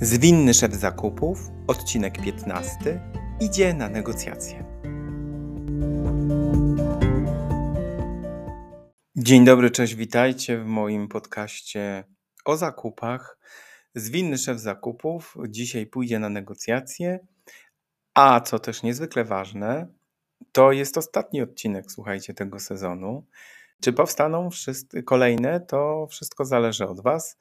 Zwinny szef zakupów, odcinek 15, idzie na negocjacje. Dzień dobry, cześć, witajcie w moim podcaście o zakupach. Zwinny szef zakupów dzisiaj pójdzie na negocjacje, a co też niezwykle ważne, to jest ostatni odcinek, słuchajcie, tego sezonu. Czy powstaną wszyscy kolejne, to wszystko zależy od Was.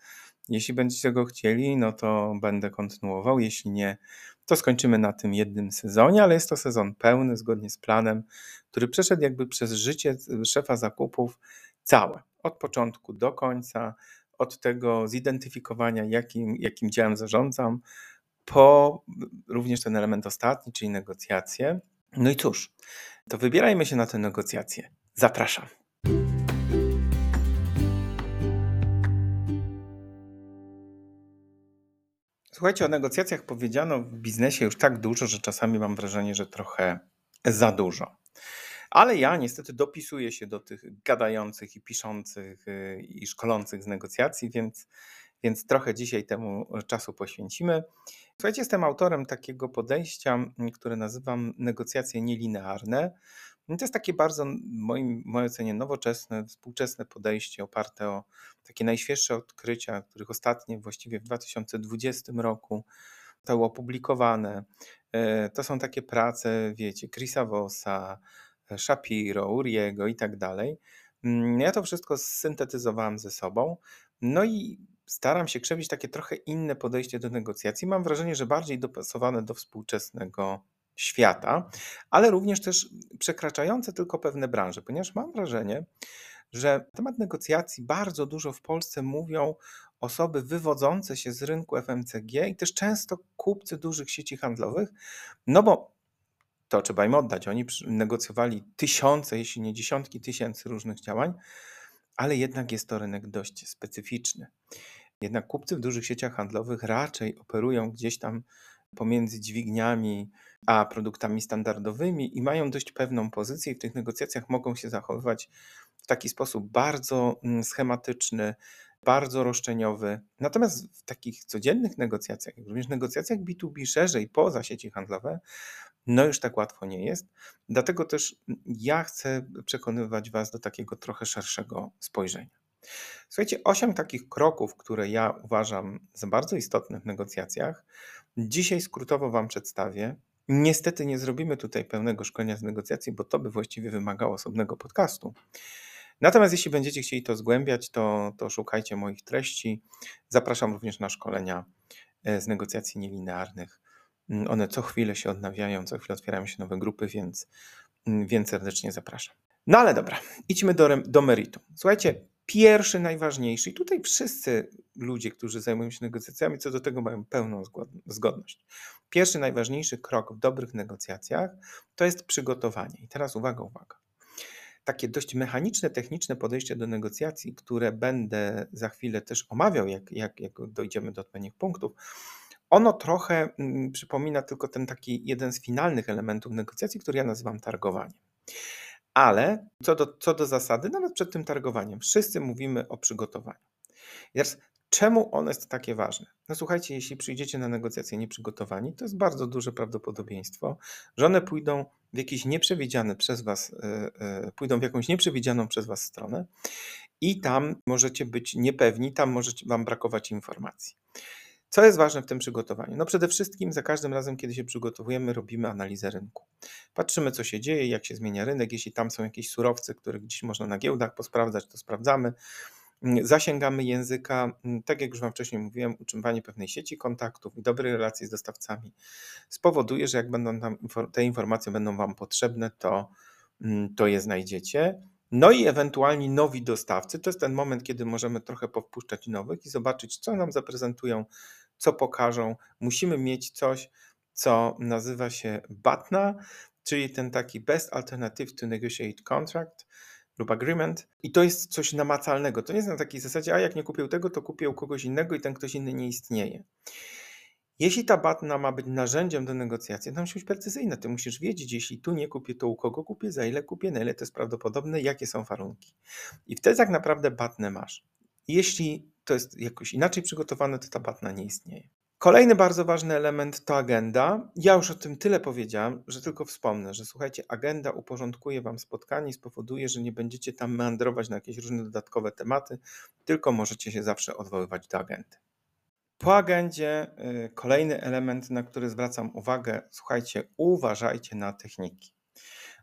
Jeśli będziecie go chcieli, no to będę kontynuował. Jeśli nie, to skończymy na tym jednym sezonie, ale jest to sezon pełny, zgodnie z planem, który przeszedł jakby przez życie szefa zakupów całe, od początku do końca, od tego zidentyfikowania, jakim, jakim działem zarządzam, po również ten element ostatni, czyli negocjacje. No i cóż, to wybierajmy się na te negocjacje. Zapraszam. Słuchajcie, o negocjacjach powiedziano w biznesie już tak dużo, że czasami mam wrażenie, że trochę za dużo. Ale ja niestety dopisuję się do tych gadających i piszących y, i szkolących z negocjacji, więc, więc trochę dzisiaj temu czasu poświęcimy. Słuchajcie, jestem autorem takiego podejścia, które nazywam negocjacje nielinearne. No to jest takie bardzo, moim, w mojej ocenie, nowoczesne, współczesne podejście oparte o takie najświeższe odkrycia, których ostatnie właściwie w 2020 roku zostały opublikowane. E, to są takie prace, wiecie, Chrisa Vossa, Shapiro, Uriego i tak dalej. Mm, ja to wszystko syntetyzowałem ze sobą. No i staram się krzewić takie trochę inne podejście do negocjacji. Mam wrażenie, że bardziej dopasowane do współczesnego świata, ale również też przekraczające tylko pewne branże, ponieważ mam wrażenie, że temat negocjacji bardzo dużo w Polsce mówią osoby wywodzące się z rynku FMCG i też często kupcy dużych sieci handlowych, no bo to trzeba im oddać. Oni negocjowali tysiące, jeśli nie dziesiątki tysięcy różnych działań, ale jednak jest to rynek dość specyficzny. Jednak kupcy w dużych sieciach handlowych raczej operują gdzieś tam pomiędzy dźwigniami a produktami standardowymi i mają dość pewną pozycję i w tych negocjacjach mogą się zachowywać w taki sposób bardzo mm, schematyczny, bardzo roszczeniowy. Natomiast w takich codziennych negocjacjach, również negocjacjach B2B szerzej poza sieci handlowe, no już tak łatwo nie jest. Dlatego też ja chcę przekonywać Was do takiego trochę szerszego spojrzenia. Słuchajcie, osiem takich kroków, które ja uważam za bardzo istotne w negocjacjach, dzisiaj skrótowo Wam przedstawię. Niestety nie zrobimy tutaj pełnego szkolenia z negocjacji, bo to by właściwie wymagało osobnego podcastu. Natomiast jeśli będziecie chcieli to zgłębiać, to, to szukajcie moich treści. Zapraszam również na szkolenia e, z negocjacji nielinearnych. Mm, one co chwilę się odnawiają, co chwilę otwierają się nowe grupy, więc, mm, więc serdecznie zapraszam. No ale dobra, idźmy do, do meritum. Słuchajcie, pierwszy, najważniejszy, i tutaj wszyscy ludzie, którzy zajmują się negocjacjami, co do tego mają pełną zgodność. Pierwszy, najważniejszy krok w dobrych negocjacjach to jest przygotowanie. I teraz uwaga, uwaga. Takie dość mechaniczne, techniczne podejście do negocjacji, które będę za chwilę też omawiał, jak, jak, jak dojdziemy do odpowiednich punktów, ono trochę mm, przypomina tylko ten taki jeden z finalnych elementów negocjacji, który ja nazywam targowaniem. Ale co do, co do zasady, nawet przed tym targowaniem, wszyscy mówimy o przygotowaniu. Teraz, czemu ono jest takie ważne? No słuchajcie, jeśli przyjdziecie na negocjacje nieprzygotowani, to jest bardzo duże prawdopodobieństwo, że one pójdą w jakiś nieprzewidziany przez Was, yy, yy, pójdą w jakąś nieprzewidzianą przez Was stronę i tam możecie być niepewni, tam może Wam brakować informacji. Co jest ważne w tym przygotowaniu? No przede wszystkim za każdym razem, kiedy się przygotowujemy, robimy analizę rynku. Patrzymy, co się dzieje, jak się zmienia rynek. Jeśli tam są jakieś surowce, które gdzieś można na giełdach posprawdzać, to sprawdzamy. Mm, zasięgamy języka, mm, tak jak już Wam wcześniej mówiłem, utrzymywanie pewnej sieci kontaktów i dobrej relacji z dostawcami spowoduje, że jak będą tam te informacje będą Wam potrzebne, to, mm, to je znajdziecie. No i ewentualni nowi dostawcy, to jest ten moment, kiedy możemy trochę powpuszczać nowych i zobaczyć, co nam zaprezentują co pokażą. Musimy mieć coś, co nazywa się BATNA, czyli ten taki Best Alternative to Negotiate Contract lub Agreement. I to jest coś namacalnego. To nie jest na takiej zasadzie, a jak nie kupię tego, to kupię kogoś innego i ten ktoś inny nie istnieje. Jeśli ta BATNA ma być narzędziem do negocjacji, to musi być precyzyjna. Ty musisz wiedzieć, jeśli tu nie kupię, to u kogo kupię, za ile kupię, na ile to jest prawdopodobne, jakie są warunki. I wtedy tak naprawdę BATNę masz. Jeśli to jest jakoś inaczej przygotowane, to ta batna nie istnieje. Kolejny bardzo ważny element to agenda. Ja już o tym tyle powiedziałam, że tylko wspomnę, że słuchajcie, agenda uporządkuje Wam spotkanie i spowoduje, że nie będziecie tam meandrować na jakieś różne dodatkowe tematy, tylko możecie się zawsze odwoływać do agendy. Po agendzie y, kolejny element, na który zwracam uwagę, słuchajcie, uważajcie na techniki.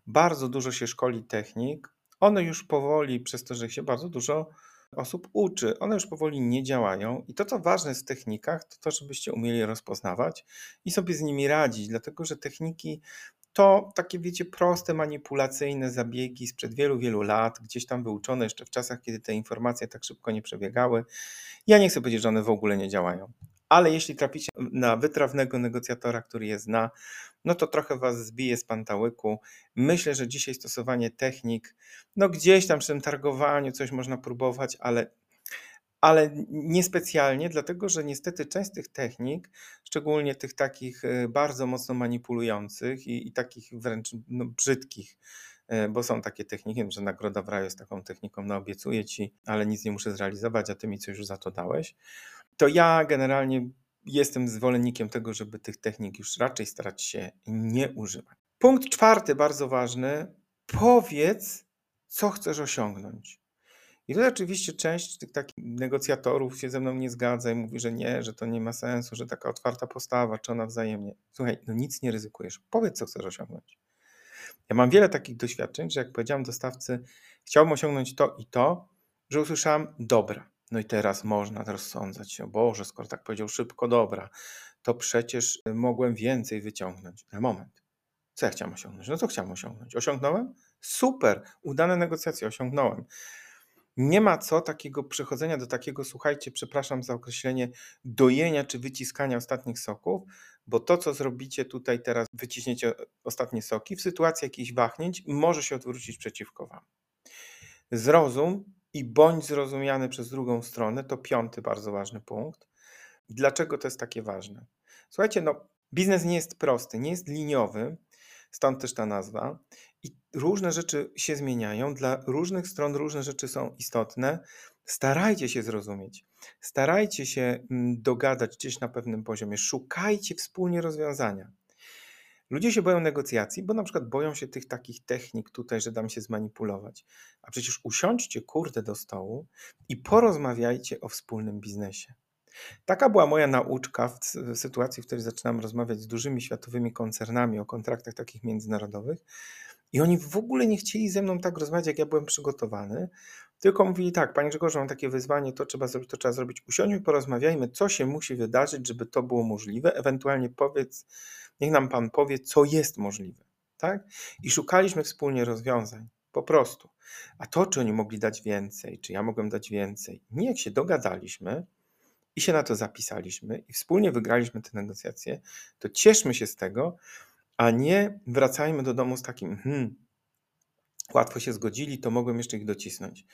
Bardzo dużo się szkoli technik. One już powoli, przez to, że się bardzo dużo osób uczy. One już powoli nie działają i to, co ważne w technikach, to to, żebyście umieli rozpoznawać i sobie z nimi radzić, dlatego że techniki to takie, wiecie, proste, manipulacyjne zabiegi sprzed wielu, wielu lat, gdzieś tam wyuczone jeszcze w czasach, kiedy te informacje tak szybko nie przebiegały. Ja nie chcę powiedzieć, że one w ogóle nie działają. Ale jeśli traficie na wytrawnego negocjatora, który je zna, no to trochę was zbije z pantałyku. Myślę, że dzisiaj stosowanie technik, no gdzieś tam przy tym targowaniu coś można próbować, ale, ale niespecjalnie, dlatego że niestety część tych technik, szczególnie tych takich e, bardzo mocno manipulujących i, i takich wręcz no, brzydkich, e, bo są takie techniki, że nagroda w raju jest taką techniką, no obiecuję ci, ale nic nie muszę zrealizować, a ty mi coś już za to dałeś. To ja generalnie jestem zwolennikiem tego, żeby tych technik już raczej starać się nie używać. Punkt czwarty, bardzo ważny. Powiedz, co chcesz osiągnąć. I tutaj oczywiście część tych takich negocjatorów się ze mną nie zgadza i mówi, że nie, że to nie ma sensu, że taka otwarta postawa, czy ona wzajemnie. Słuchaj, no nic nie ryzykujesz. Powiedz, co chcesz osiągnąć. Ja mam wiele takich doświadczeń, że jak powiedziałem dostawcy, chciałbym osiągnąć to i to, że usłyszałem, dobra, no i teraz można rozsądzać się, Boże, skoro tak powiedział szybko, dobra, to przecież mogłem więcej wyciągnąć. Na moment. Co ja chciałem osiągnąć? No co chciałem osiągnąć? Osiągnąłem? Super, udane negocjacje, osiągnąłem. Nie ma co takiego przechodzenia do takiego, słuchajcie, przepraszam za określenie, dojenia czy wyciskania ostatnich soków, bo to, co zrobicie tutaj teraz, wyciśniecie ostatnie soki, w sytuacji jakichś wahnięć może się odwrócić przeciwko Wam. Zrozum, i bądź zrozumiany przez drugą stronę. To piąty bardzo ważny punkt. Dlaczego to jest takie ważne? Słuchajcie, no, biznes nie jest prosty, nie jest liniowy, stąd też ta nazwa. I różne rzeczy się zmieniają, dla różnych stron różne rzeczy są istotne. Starajcie się zrozumieć, starajcie się mm, dogadać gdzieś na pewnym poziomie, szukajcie wspólnie rozwiązania. Ludzie się boją negocjacji, bo na przykład boją się tych takich technik tutaj, że dam się zmanipulować. A przecież usiądźcie kurde do stołu i porozmawiajcie o wspólnym biznesie. Taka była moja nauczka w, w sytuacji, w której zaczynam rozmawiać z dużymi światowymi koncernami o kontraktach takich międzynarodowych. I oni w ogóle nie chcieli ze mną tak rozmawiać, jak ja byłem przygotowany, tylko mówili tak, Panie Grzegorzu, mam takie wyzwanie, to trzeba zrobić, to trzeba zrobić. Usiądźmy, porozmawiajmy, co się musi wydarzyć, żeby to było możliwe. Ewentualnie powiedz, Niech nam Pan powie, co jest możliwe. Tak? I szukaliśmy wspólnie rozwiązań. Po prostu. A to, czy oni mogli dać więcej, czy ja mogłem dać więcej, nie jak się dogadaliśmy i się na to zapisaliśmy i wspólnie wygraliśmy te negocjacje, to cieszmy się z tego, a nie wracajmy do domu z takim, hmm, łatwo się zgodzili, to mogłem jeszcze ich docisnąć.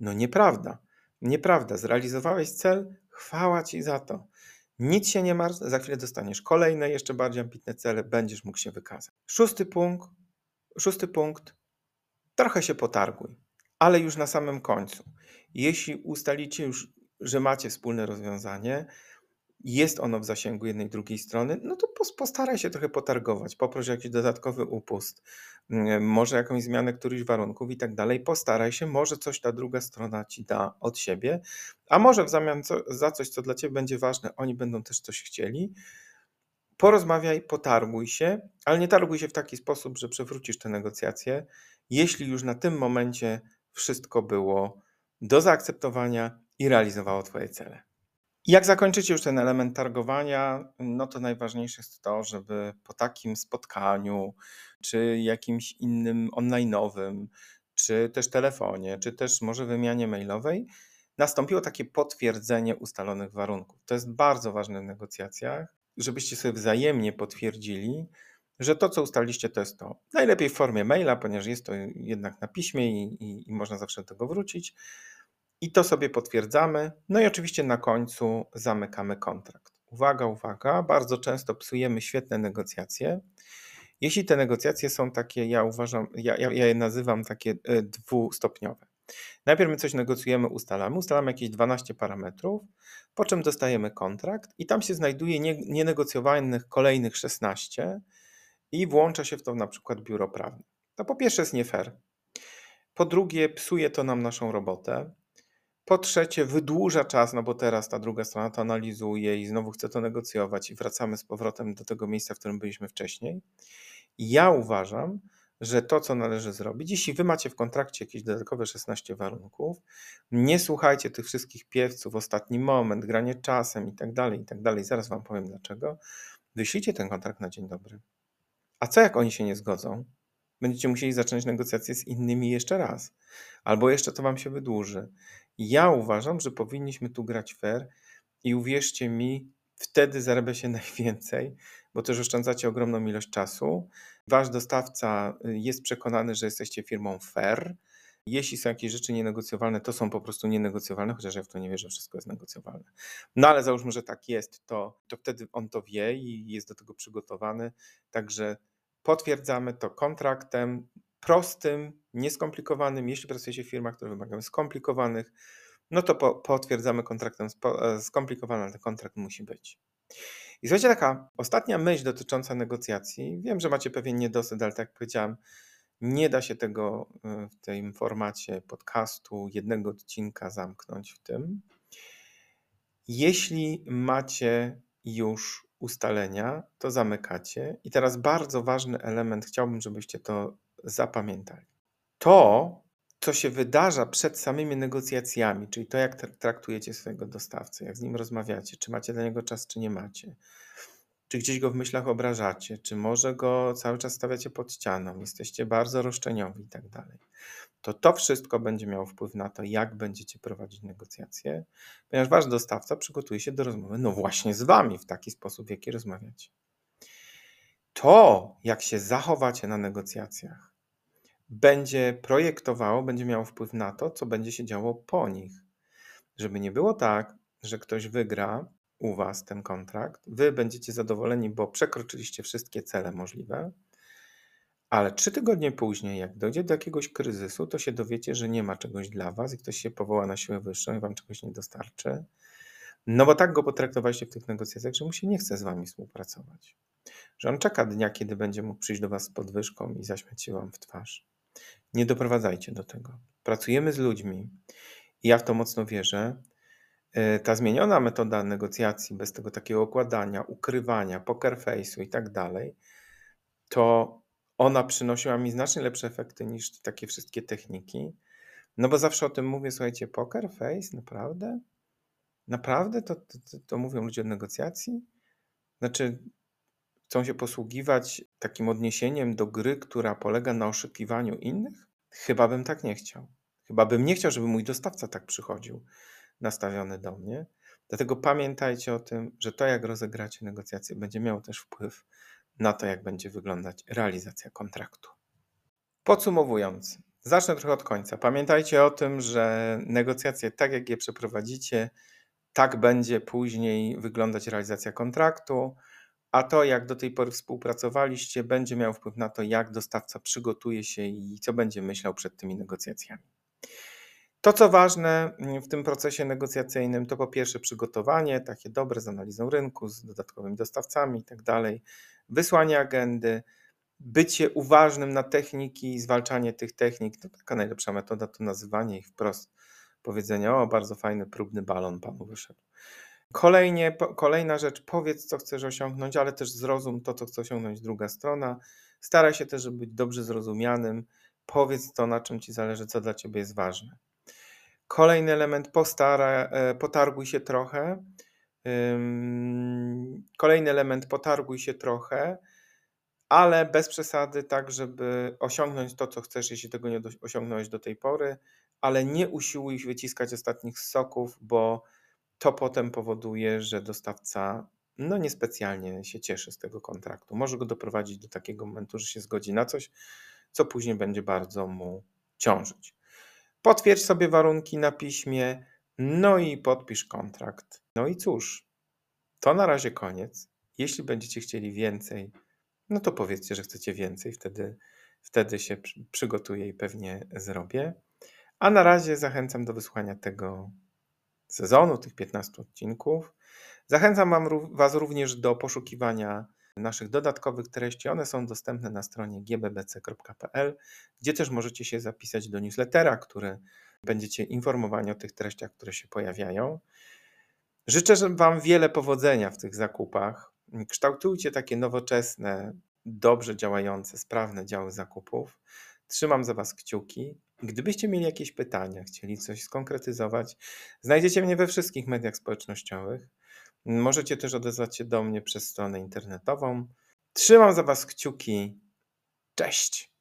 No nieprawda. Nieprawda. Zrealizowałeś cel, chwała Ci za to. Nic się nie martw, za chwilę dostaniesz kolejne, jeszcze bardziej ambitne cele, będziesz mógł się wykazać. Szósty punkt, szósty punkt, trochę się potarguj, ale już na samym końcu. Jeśli ustalicie już, że macie wspólne rozwiązanie, jest ono w zasięgu jednej, drugiej strony, no to postaraj się trochę potargować, poproś jakiś dodatkowy upust, mm, może jakąś zmianę którychś warunków i tak dalej. Postaraj się, może coś ta druga strona ci da od siebie, a może w zamian co, za coś, co dla ciebie będzie ważne, oni będą też coś chcieli. Porozmawiaj, potarguj się, ale nie targuj się w taki sposób, że przewrócisz te negocjacje, jeśli już na tym momencie wszystko było do zaakceptowania i realizowało Twoje cele. Jak zakończycie już ten element targowania, no to najważniejsze jest to, żeby po takim spotkaniu, czy jakimś innym online'owym, czy też telefonie, czy też może wymianie mailowej, nastąpiło takie potwierdzenie ustalonych warunków. To jest bardzo ważne w negocjacjach, żebyście sobie wzajemnie potwierdzili, że to, co ustaliliście, to jest to. Najlepiej w formie maila, ponieważ jest to jednak na piśmie i, i, i można zawsze do tego wrócić. I to sobie potwierdzamy. No i oczywiście na końcu zamykamy kontrakt. Uwaga, uwaga, bardzo często psujemy świetne negocjacje. Jeśli te negocjacje są takie, ja uważam, ja, ja je nazywam takie e, dwustopniowe. Najpierw my coś negocjujemy, ustalamy, ustalamy jakieś 12 parametrów, po czym dostajemy kontrakt i tam się znajduje nienegocjowanych kolejnych 16 i włącza się w to na przykład biuro prawne. To po pierwsze jest nie fair. Po drugie, psuje to nam naszą robotę. Po trzecie, wydłuża czas, no bo teraz ta druga strona to analizuje i znowu chce to negocjować, i wracamy z powrotem do tego miejsca, w którym byliśmy wcześniej. Ja uważam, że to, co należy zrobić, jeśli wy macie w kontrakcie jakieś dodatkowe 16 warunków, nie słuchajcie tych wszystkich piewców, ostatni moment, granie czasem i tak dalej, i tak dalej. Zaraz wam powiem dlaczego. Wyślijcie ten kontrakt na dzień dobry. A co jak oni się nie zgodzą? Będziecie musieli zacząć negocjacje z innymi jeszcze raz, albo jeszcze to wam się wydłuży. Ja uważam, że powinniśmy tu grać fair i uwierzcie mi, wtedy zarabia się najwięcej, bo też oszczędzacie ogromną ilość czasu. Wasz dostawca y, jest przekonany, że jesteście firmą fair. Jeśli są jakieś rzeczy nienegocjowalne, to są po prostu nienegocjowalne, chociaż ja w to nie wierzę, że wszystko jest negocjowalne. No ale załóżmy, że tak jest, to, to wtedy on to wie i jest do tego przygotowany. Także potwierdzamy to kontraktem prostym, nieskomplikowanym. Jeśli pracujecie w firmach, które wymagają skomplikowanych, no to po, potwierdzamy kontraktem e, skomplikowany, ale ten kontrakt musi być. I słuchajcie, taka ostatnia myśl dotycząca negocjacji. Wiem, że macie pewien niedosyt, ale tak jak powiedziałem, nie da się tego e, w tym formacie podcastu, jednego odcinka zamknąć w tym. Jeśli macie już ustalenia, to zamykacie. I teraz bardzo ważny element, chciałbym, żebyście to zapamiętali. To, co się wydarza przed samymi negocjacjami, czyli to, jak traktujecie swojego dostawcę, jak z nim rozmawiacie, czy macie dla niego czas, czy nie macie, czy gdzieś go w myślach obrażacie, czy może go cały czas stawiacie pod ścianą, jesteście bardzo roszczeniowi i tak dalej. To to wszystko będzie miało wpływ na to, jak będziecie prowadzić negocjacje, ponieważ wasz dostawca przygotuje się do rozmowy, no właśnie z wami, w taki sposób, w jaki rozmawiacie. To, jak się zachowacie na negocjacjach, będzie projektowało, będzie miało wpływ na to, co będzie się działo po nich. Żeby nie było tak, że ktoś wygra u Was ten kontrakt, Wy będziecie zadowoleni, bo przekroczyliście wszystkie cele możliwe, ale trzy tygodnie później, jak dojdzie do jakiegoś kryzysu, to się dowiecie, że nie ma czegoś dla Was i ktoś się powoła na siłę wyższą i Wam czegoś nie dostarczy. No bo tak go potraktowaliście w tych negocjacjach, że mu się nie chce z Wami współpracować. Że on czeka dnia, kiedy będzie mógł przyjść do Was z podwyżką i zaśmiać się Wam w twarz. Nie doprowadzajcie do tego. Pracujemy z ludźmi i ja w to mocno wierzę. E, ta zmieniona metoda negocjacji, bez tego takiego okładania, ukrywania, poker face'u i tak dalej, to ona przynosiła mi znacznie lepsze efekty niż takie wszystkie techniki. No bo zawsze o tym mówię, słuchajcie, poker face, naprawdę? Naprawdę to, to, to mówią ludzie od negocjacji? Znaczy, chcą się posługiwać takim odniesieniem do gry, która polega na oszukiwaniu innych? Chyba bym tak nie chciał. Chyba bym nie chciał, żeby mój dostawca tak przychodził nastawiony do mnie. Dlatego pamiętajcie o tym, że to, jak rozegracie negocjacje, będzie miało też wpływ na to, jak będzie wyglądać realizacja kontraktu. Podsumowując, zacznę trochę od końca. Pamiętajcie o tym, że negocjacje, tak jak je przeprowadzicie, tak będzie później wyglądać realizacja kontraktu a to, jak do tej pory współpracowaliście, będzie miało wpływ na to, jak dostawca przygotuje się i co będzie myślał przed tymi negocjacjami. To, co ważne w tym procesie negocjacyjnym, to po pierwsze przygotowanie, takie dobre z analizą rynku, z dodatkowymi dostawcami i tak dalej, wysłanie agendy, bycie uważnym na techniki, zwalczanie tych technik. To taka najlepsza metoda to nazywanie ich wprost. Powiedzenie, o, bardzo fajny, próbny balon panu wyszedł. Kolejnie, kolejna rzecz, powiedz, co chcesz osiągnąć, ale też zrozum to, co chce osiągnąć druga strona. Staraj się też, żeby być dobrze zrozumianym. Powiedz to, na czym ci zależy, co dla ciebie jest ważne. Kolejny element, postara, e, potarguj się trochę. Kolejny element, potarguj się trochę, ale bez przesady, tak, żeby osiągnąć to, co chcesz, jeśli tego nie osiągnąłeś do tej pory, ale nie usiłuj wyciskać ostatnich soków, bo to potem powoduje, że dostawca no niespecjalnie się cieszy z tego kontraktu. Może go doprowadzić do takiego momentu, że się zgodzi na coś, co później będzie bardzo mu ciążyć. Potwierdź sobie warunki na piśmie, no i podpisz kontrakt. No i cóż, to na razie koniec. Jeśli będziecie chcieli więcej, no to powiedzcie, że chcecie więcej, wtedy, wtedy się przygotuję i pewnie zrobię. A na razie zachęcam do wysłuchania tego sezonu, tych 15 odcinków. Zachęcam Was również do poszukiwania naszych dodatkowych treści. One są dostępne na stronie gbbc.pl, gdzie też możecie się zapisać do newslettera, który będziecie informowani o tych treściach, które się pojawiają. Życzę Wam wiele powodzenia w tych zakupach. Kształtujcie takie nowoczesne, dobrze działające, sprawne działy zakupów. Trzymam za Was kciuki. Gdybyście mieli jakieś pytania, chcieli coś skonkretyzować, znajdziecie mnie we wszystkich mediach społecznościowych. Możecie też odezwać się do mnie przez stronę internetową. Trzymam za Was kciuki. Cześć!